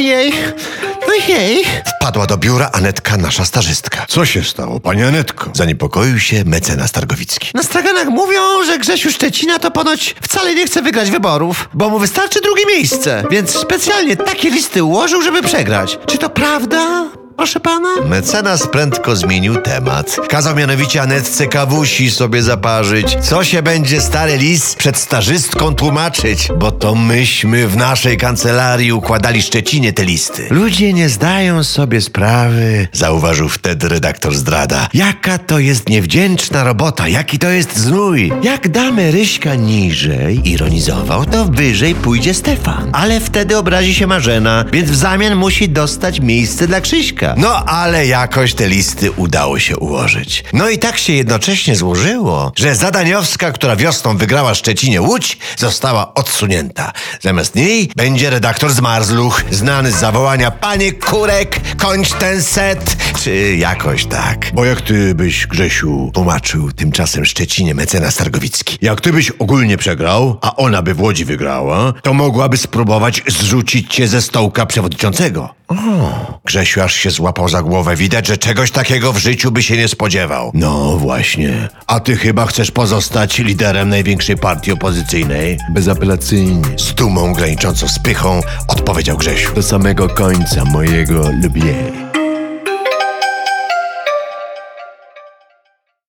Okej. Wpadła do biura Anetka, nasza stażystka. Co się stało, pani Anetko? Zaniepokoił się mecenas Targowicki. Na straganach mówią, że Grzesiu Szczecina to ponoć wcale nie chce wygrać wyborów, bo mu wystarczy drugie miejsce, więc specjalnie takie listy ułożył, żeby przegrać. Czy to prawda, proszę pana? Mecenas prędko zmienił temat. Kazał mianowicie Anetce kawusi sobie zaparzyć. Co się będzie stary lis przed stażystką tłumaczyć? Bo to myśmy w naszej kancelarii układali Szczecinie te listy. Ludzie nie zdają sobie sprawy, zauważył wtedy redaktor zdrada. Jaka to jest niewdzięczna robota, jaki to jest znój. Jak damy Ryśka niżej, ironizował, to wyżej pójdzie Stefan. Ale wtedy obrazi się Marzena, więc w zamian musi dostać miejsce dla Krzyśka. No ale jakoś te listy udało się ułożyć. No i tak się jednocześnie złożyło, że Zadaniowska, która wiosną wygrała Szczecinie Łódź, została odsunięta. Zamiast niej będzie redaktor z Marzluch, znany z zawołania Panie Kurek, kończ ten set, czy jakoś tak. Bo jak ty byś, Grzesiu, Tłumaczył tymczasem Szczecinie mecenas Targowicki. jak ty byś ogólnie przegrał, a ona by w Łodzi wygrała, to mogłaby spróbować zrzucić cię ze stołka przewodniczącego. Grzesiu aż się złapał za głowę. Widać, że czegoś takiego w życiu by się nie spodziewał. No właśnie. A ty chyba chcesz pozostać liderem największej partii opozycyjnej? Bezapelacyjnie. Z dumą graniczącą z pychą odpowiedział Grzesiu. Do samego końca mojego lubię.